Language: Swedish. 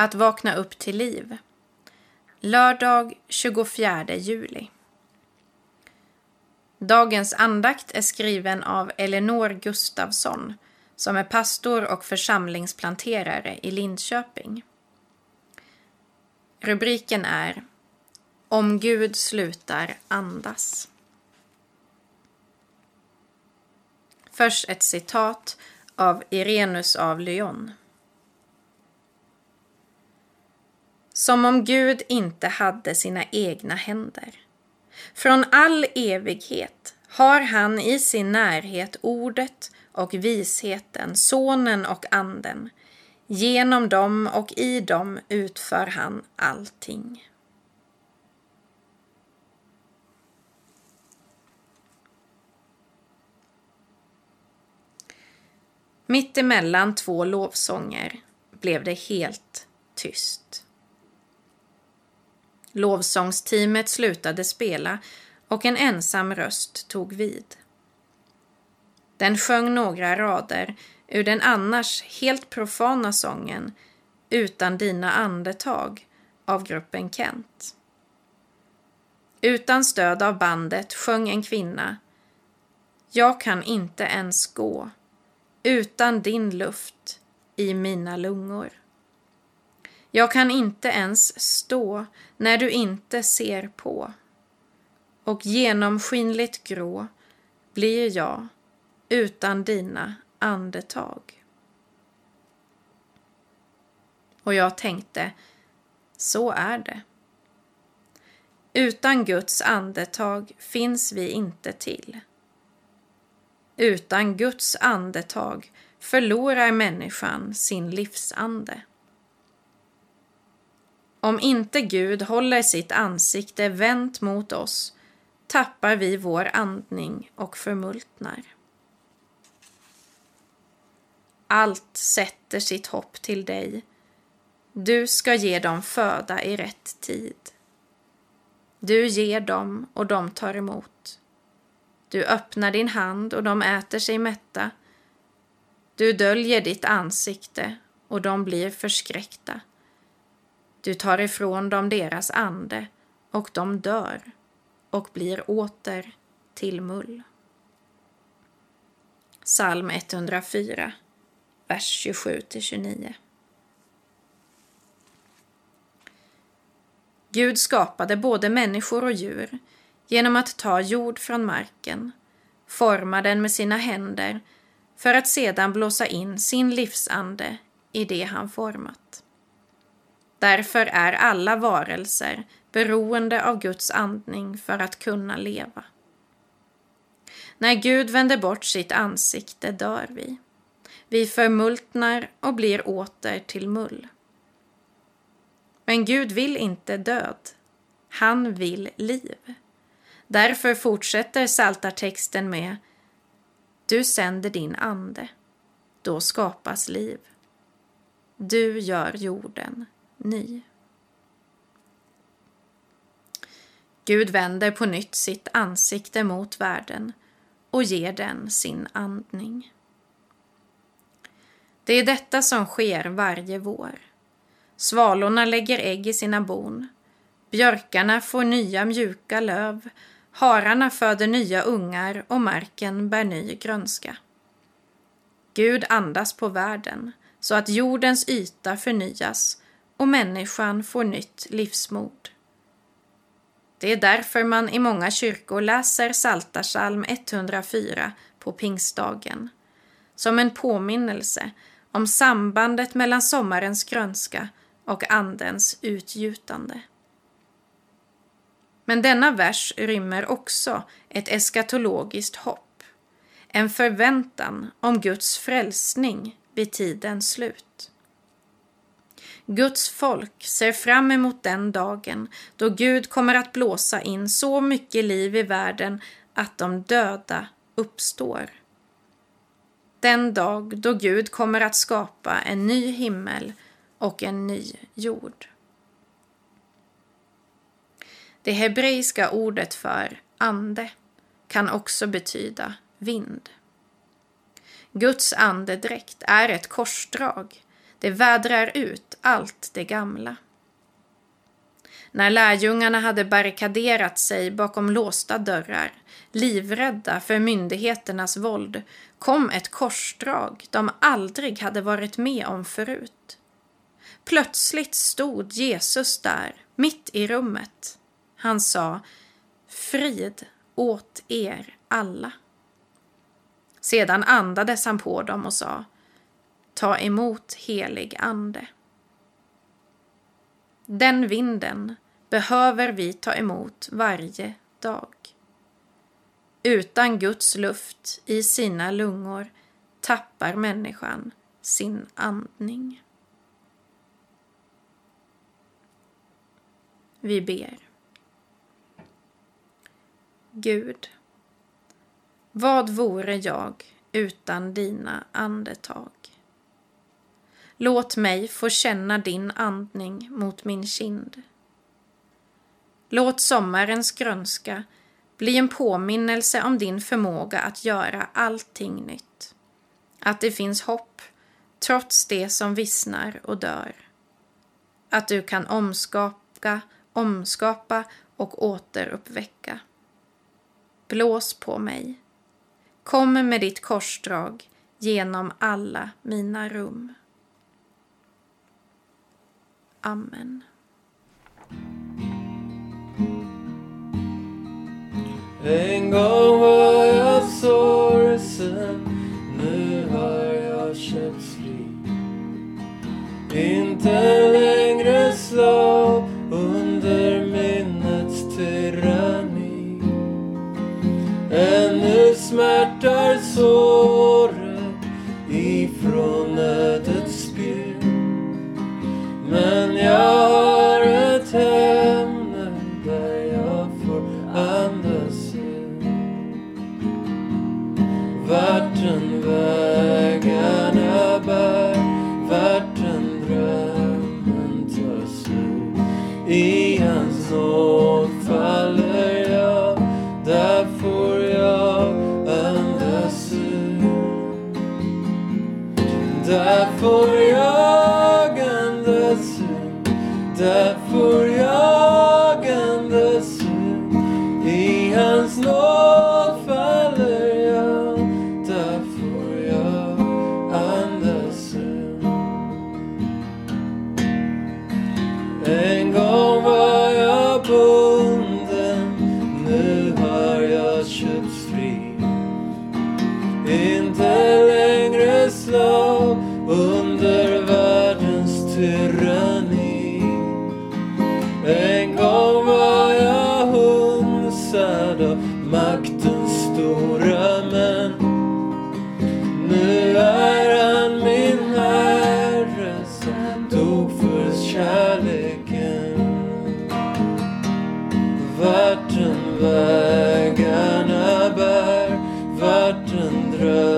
Att vakna upp till liv. Lördag 24 juli. Dagens andakt är skriven av Elinor Gustafsson som är pastor och församlingsplanterare i Linköping. Rubriken är Om Gud slutar andas. Först ett citat av Irenus av Lyon. Som om Gud inte hade sina egna händer. Från all evighet har han i sin närhet ordet och visheten, sonen och anden. Genom dem och i dem utför han allting. Mitt emellan två lovsånger blev det helt tyst. Lovsångsteamet slutade spela och en ensam röst tog vid. Den sjöng några rader ur den annars helt profana sången Utan dina andetag av gruppen Kent. Utan stöd av bandet sjöng en kvinna Jag kan inte ens gå utan din luft i mina lungor. Jag kan inte ens stå när du inte ser på och genomskinligt grå blir jag utan dina andetag. Och jag tänkte, så är det. Utan Guds andetag finns vi inte till. Utan Guds andetag förlorar människan sin livsande. Om inte Gud håller sitt ansikte vänt mot oss tappar vi vår andning och förmultnar. Allt sätter sitt hopp till dig. Du ska ge dem föda i rätt tid. Du ger dem och de tar emot. Du öppnar din hand och de äter sig mätta. Du döljer ditt ansikte och de blir förskräckta. Du tar ifrån dem deras ande och de dör och blir åter till mull. Psalm 104, vers 27-29. Gud skapade både människor och djur genom att ta jord från marken, forma den med sina händer för att sedan blåsa in sin livsande i det han format. Därför är alla varelser beroende av Guds andning för att kunna leva. När Gud vänder bort sitt ansikte dör vi. Vi förmultnar och blir åter till mull. Men Gud vill inte död. Han vill liv. Därför fortsätter saltartexten med Du sänder din ande. Då skapas liv. Du gör jorden ny. Gud vänder på nytt sitt ansikte mot världen och ger den sin andning. Det är detta som sker varje vår. Svalorna lägger ägg i sina bon. Björkarna får nya mjuka löv. Hararna föder nya ungar och marken bär ny grönska. Gud andas på världen så att jordens yta förnyas och människan får nytt livsmod. Det är därför man i många kyrkor läser Saltarsalm 104 på pingstdagen. Som en påminnelse om sambandet mellan sommarens grönska och Andens utgjutande. Men denna vers rymmer också ett eskatologiskt hopp. En förväntan om Guds frälsning vid tidens slut. Guds folk ser fram emot den dagen då Gud kommer att blåsa in så mycket liv i världen att de döda uppstår. Den dag då Gud kommer att skapa en ny himmel och en ny jord. Det hebreiska ordet för ande kan också betyda vind. Guds andedräkt är ett korsdrag det vädrar ut allt det gamla. När lärjungarna hade barrikaderat sig bakom låsta dörrar, livrädda för myndigheternas våld, kom ett korsdrag de aldrig hade varit med om förut. Plötsligt stod Jesus där, mitt i rummet. Han sa Frid åt er alla. Sedan andades han på dem och sa Ta emot helig ande. Den vinden behöver vi ta emot varje dag. Utan Guds luft i sina lungor tappar människan sin andning. Vi ber. Gud, vad vore jag utan dina andetag? Låt mig få känna din andning mot min kind. Låt sommarens grönska bli en påminnelse om din förmåga att göra allting nytt. Att det finns hopp trots det som vissnar och dör. Att du kan omskapa, omskapa och återuppväcka. Blås på mig. Kom med ditt korsdrag genom alla mina rum. Amen. En gång var jag sorgsen, nu har jag köpts fri. Inte Där får jag andas ut. Där får jag andas ut. I hans nåd faller jag. Där får jag andas ut. En gång hunsad av maktens stora män. Nu är han min herre som dog för kärleken. Vart den vägarna bär, vart den drömmer